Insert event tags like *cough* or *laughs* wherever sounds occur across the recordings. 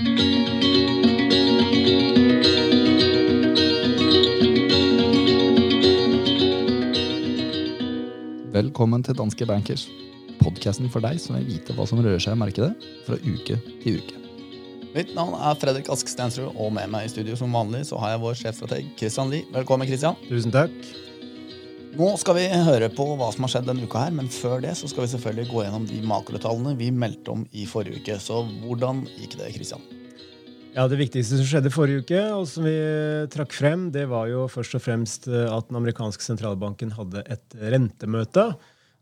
Velkommen til Danske Bankers, podkasten for deg som vil vite hva som rører seg i markedet fra uke til uke. Mitt navn er Fredrik Ask Stensrud, og med meg i studio som vanlig så har jeg vår sjefstrateg Christian Lie. Velkommen, Christian. Tusen takk. Nå skal vi høre på hva som har skjedd denne uka her, men før det så skal vi selvfølgelig gå gjennom de makrotallene vi meldte om i forrige uke. Så hvordan gikk det, Christian? Ja, Det viktigste som skjedde forrige uke, og som vi trakk frem, det var jo først og fremst at den amerikanske sentralbanken hadde et rentemøte.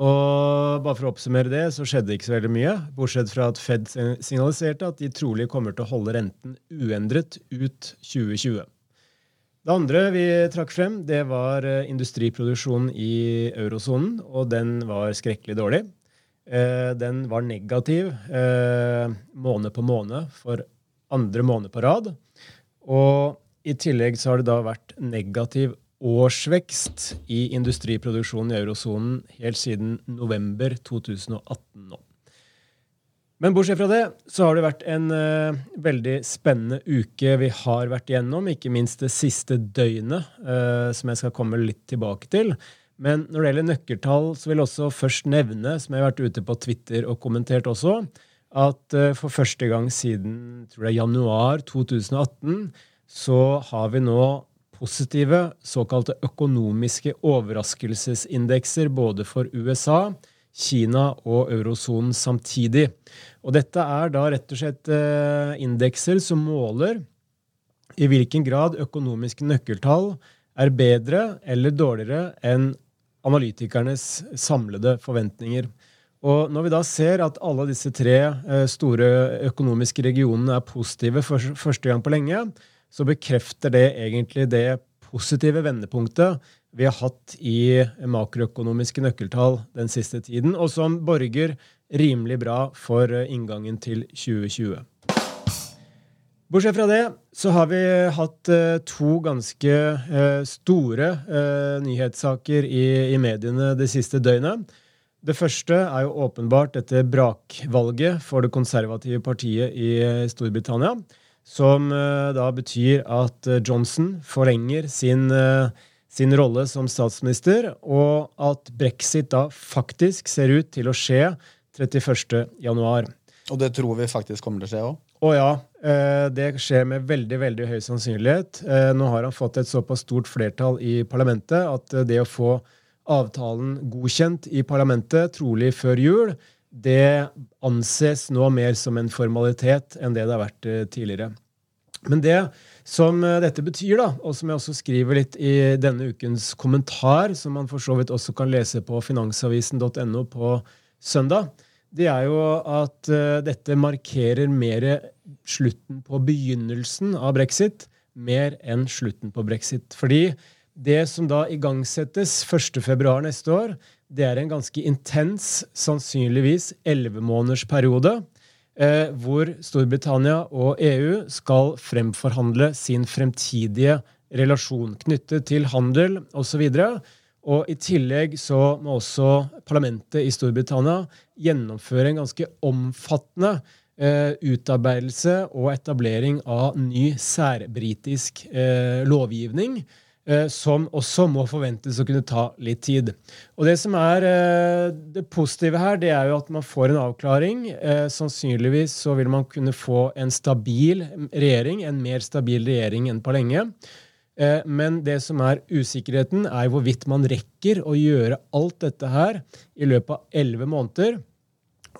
Og bare for å oppsummere det, så skjedde ikke så veldig mye. Bortsett fra at Fed signaliserte at de trolig kommer til å holde renten uendret ut 2020. Det andre vi trakk frem, det var eh, industriproduksjonen i eurosonen, og den var skrekkelig dårlig. Eh, den var negativ måned på måned for andre måned på rad. Og i tillegg så har det da vært negativ årsvekst i industriproduksjonen i eurosonen helt siden november 2018 nå. Men bortsett fra det så har det vært en uh, veldig spennende uke vi har vært igjennom, ikke minst det siste døgnet, uh, som jeg skal komme litt tilbake til. Men når det gjelder nøkkeltall, så vil jeg også først nevne, som jeg har vært ute på Twitter og kommentert også, at uh, for første gang siden tror jeg, januar 2018 så har vi nå positive såkalte økonomiske overraskelsesindekser både for USA, Kina og eurosonen samtidig. Og dette er da rett og slett uh, indekser som måler i hvilken grad økonomiske nøkkeltall er bedre eller dårligere enn analytikernes samlede forventninger. Og når vi da ser at alle disse tre eh, store økonomiske regionene er positive for første gang på lenge, så bekrefter det egentlig det positive vendepunktet vi har hatt i makroøkonomiske nøkkeltall den siste tiden, og som borger rimelig bra for eh, inngangen til 2020. Bortsett fra det så har vi hatt eh, to ganske store nyhetssaker i, mediene det siste døgnet. Det første er jo åpenbart dette brakvalget for det konservative partiet i Storbritannia. Som eh, da betyr at eh, Johnson forlenger sin, eh, sin rolle som statsminister, og at brexit da faktisk ser ut til å skje 31.1. Og det tror vi faktisk kommer til å skje òg? Å ja. Det skjer med veldig veldig høy sannsynlighet. Nå har han fått et såpass stort flertall i parlamentet at det å få avtalen godkjent i parlamentet, trolig før jul, det anses nå mer som en formalitet enn det det har vært eh, tidligere. Men det som eh, dette betyr, da, og som jeg også skriver litt i denne ukens kommentar, som man for så vidt også kan lese på finansavisen.no på søndag, det er jo at uh, dette markerer mer slutten på begynnelsen av brexit mer enn slutten på brexit. Fordi det som da igangsettes 1.2 neste år, det er en ganske intens, sannsynligvis ellevemånedersperiode, eh, hvor Storbritannia og EU skal fremforhandle sin fremtidige relasjon knyttet til handel osv. Og, og i tillegg så må også parlamentet i Storbritannia gjennomføre en ganske omfattende eh, utarbeidelse og etablering av ny særbritisk eh, lovgivning som også må forventes å kunne ta litt tid. Og Det som er eh, det positive her, det er jo at man får en avklaring. Eh, sannsynligvis så vil man kunne få en stabil regjering, en mer stabil regjering enn på lenge. Men det som er usikkerheten, er hvorvidt man rekker å gjøre alt dette her i løpet av elleve måneder.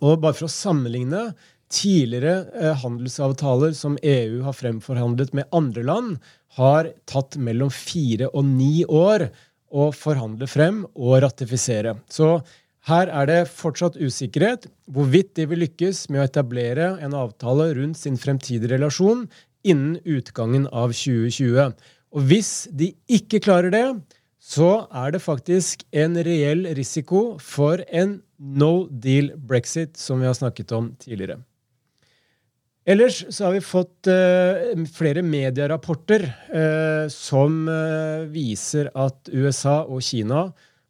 Og bare for å sammenligne tidligere handelsavtaler som EU har fremforhandlet med andre land, har tatt mellom fire og ni år å forhandle frem og ratifisere. Så her er det fortsatt usikkerhet hvorvidt de vil lykkes med å etablere en avtale rundt sin fremtidige relasjon innen utgangen av 2020. Og hvis de ikke klarer det, så er det faktisk en reell risiko for en no deal brexit, som vi har snakket om tidligere. Ellers så har vi fått uh, flere medierapporter uh, som uh, viser at USA og Kina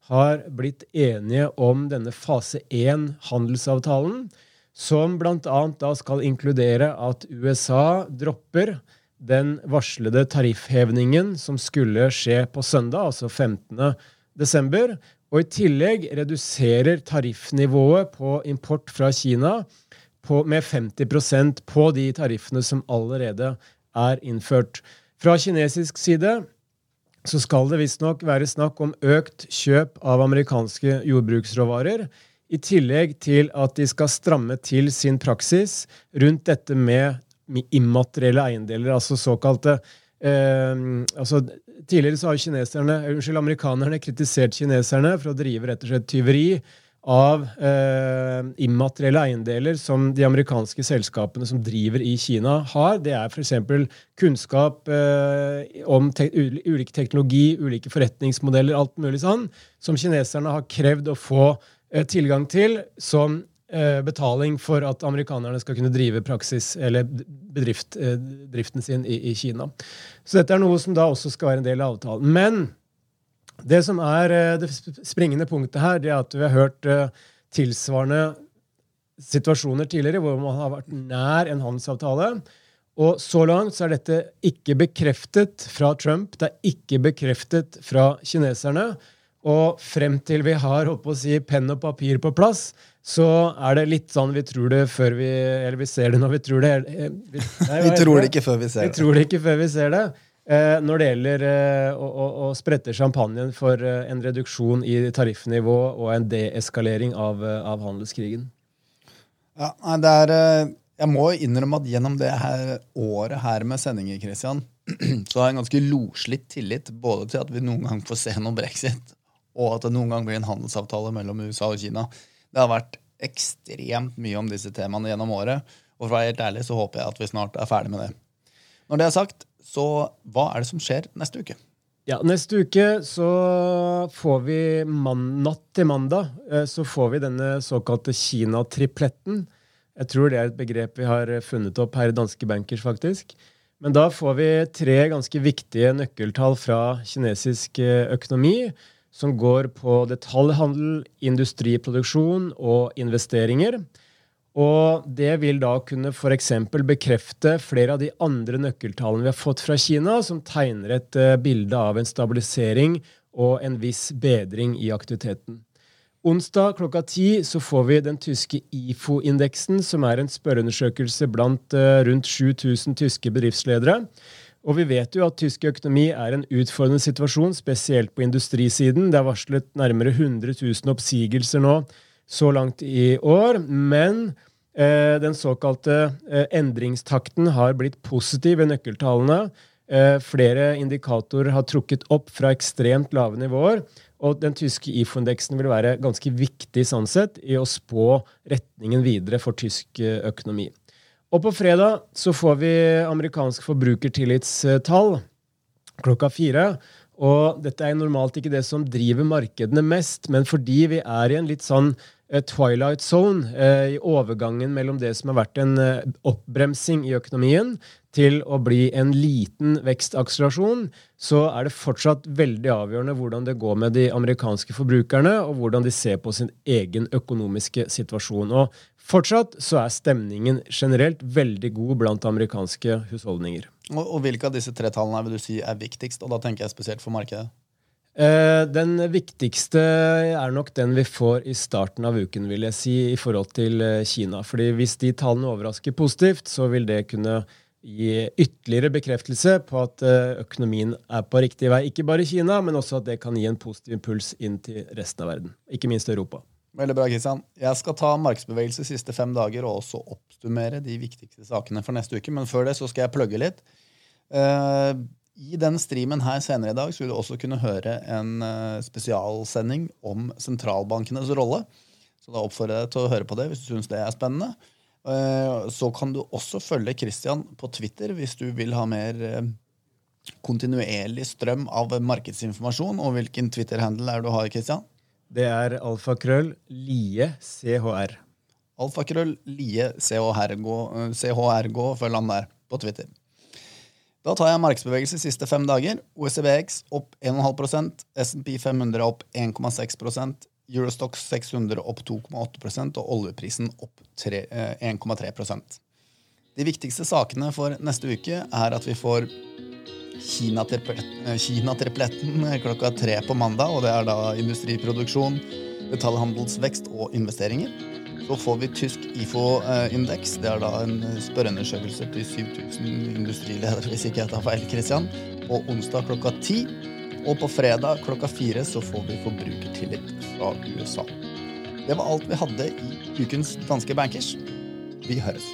har blitt enige om denne fase 1-handelsavtalen, som bl.a. da skal inkludere at USA dropper den varslede tariffhevningen som skulle skje på søndag, altså 15. desember, og i tillegg reduserer tariffnivået på import fra Kina på, med 50% på de tariffene som allerede er innført. Fra kinesisk side så skal det visstnok være snakk om økt kjøp av amerikanske jordbruksråvarer, i tillegg til at de skal stramme til sin praksis rundt dette med immaterielle eiendeler, altså såkalte eh, altså Tidligere så har unnskyld, amerikanerne kritisert kineserne for å drive rett og slett tyveri av eh, immaterielle eiendeler som de amerikanske selskapene som driver i Kina, har. Det er f.eks. kunnskap eh, om te ulik teknologi, ulike forretningsmodeller, alt mulig sånn, som kineserne har krevd å få eh, tilgang til som Eh, betaling for at amerikanerne skal kunne drive praksis, eller bedrift, eh, driften sin i, i, Kina. Så dette er noe som da også skal være en del av avtalen. Men det som er eh, det springende punktet her, det er at vi har hørt tilsvarende situasjoner tidligere hvor man har vært nær en handelsavtale. Og så langt så er dette ikke bekreftet fra Trump, det er ikke bekreftet fra kineserne. Og frem til vi har holdt på å si, penn og papir på plass, så er det litt sånn vi tror det før vi Eller vi ser det når vi tror det. Eh, vi, *laughs* nei, vi tror det ikke før vi ser det. Vi tror det ikke før vi ser det. Eh, når det gjelder eh, å, å, å, sprette champagnen for eh, en reduksjon i tariffnivå og en deeskalering av, av handelskrigen. Ja, det er Jeg må innrømme at gjennom det her året her med sendinger, Christian, *clears throat* så har jeg en ganske loslitt tillit både til at vi noen gang får se noe brexit, og at det noen gang blir en handelsavtale mellom USA og Kina. Det har vært ekstremt mye om disse temaene gjennom året. Og for å være helt ærlig så håper jeg at vi snart er ferdig med det. Når det er sagt, så hva er det som skjer neste uke? Ja, Neste uke så får vi man, natt til mandag eh, så får vi denne såkalte Kina-tripletten. Jeg tror det er et begrep vi har funnet opp her i Danske Bankers, faktisk. Men da får vi tre ganske viktige nøkkeltall fra kinesisk eh, økonomi som går på detaljhandel, industriproduksjon og investeringer. Og det vil da kunne f.eks. bekrefte flere av de andre nøkkeltallene vi har fått fra Kina, som tegner et uh, bilde av en stabilisering og en viss bedring i aktiviteten. Onsdag klokka ti så får vi den tyske IFO-indeksen, som er en spørreundersøkelse blant uh, rundt 7000 tyske bedriftsledere. Og vi vet jo at tysk økonomi er en utfordrende situasjon, spesielt på industrisiden. Det er varslet nærmere 100 000 oppsigelser nå så langt i år. Men eh, den såkalte eh, endringstakten har blitt positiv i nøkkeltallene. Eh, flere indikatorer har trukket opp fra ekstremt lave nivåer. Og den tyske IFO-indeksen vil være ganske viktig sånn sett i å spå retningen videre for tysk eh, økonomi. Og på fredag så får vi amerikansk forbrukertillitstall klokka fire. Og dette er normalt ikke det som driver markedene mest, men fordi vi er i en litt sånn twilight zone eh, i overgangen mellom det som har vært en eh, oppbremsing i økonomien, til å bli en liten vekstakselerasjon, så er det fortsatt veldig avgjørende hvordan det går med de amerikanske forbrukerne, og hvordan de ser på sin egen økonomiske situasjon. Og Fortsatt så er stemningen generelt veldig god blant amerikanske husholdninger. Og, og Hvilke av disse tre tallene vil du si er viktigst? Og da tenker jeg spesielt for markedet. Eh, den viktigste er nok den vi får i starten av uken, vil jeg si, i forhold til eh, Kina. Fordi hvis de tallene overrasker positivt, så vil det kunne gi ytterligere bekreftelse på at eh, økonomien er på riktig vei. Ikke bare i Kina, men også at det kan gi en positiv impuls inn til resten av verden. Ikke minst Europa. Veldig bra, Kristian. Jeg skal ta markedsbevegelse siste fem dager og også oppsummere de viktigste sakene for neste uke. Men før det så skal jeg plugge litt. Uh, I den streamen her senere i dag så vil du også kunne høre en uh, spesialsending om sentralbankenes rolle. Så da oppfordrer jeg deg til å høre på det hvis du syns det er spennende. Uh, så kan du også følge Christian på Twitter hvis du vil ha mer kontinuerlig strøm av markedsinformasjon. Og hvilken Twitter-handel er det du har, Christian? Det er alfakrøll lie chr. Alfakrøll lie chr. Gå, følg han der på Twitter. Da tar jeg markedsbevegelse siste fem dager. OECBX opp 1,5% SMP 500 opp 1,6% Eurostox 600 opp 2,8% og oljeprisen opp eh, 1,3% De viktigste sakene for neste uke er at vi får Kina-tripletten eh, Kina-tripletten *laughs* klokka tre på mandag. og Det er da industriproduksjon, detaljhandelsvekst og investeringer. Så får vi tysk IFO-indeks. Det er da en spørreundersøkelse til 7000 industriledere, hvis ikke jeg tar feil, Kristian. På onsdag klokka ti. Og på fredag klokka fire så får vi forbrukertillit fra USA. Det var alt vi hadde i ukens Danske Bankers. Vi høres.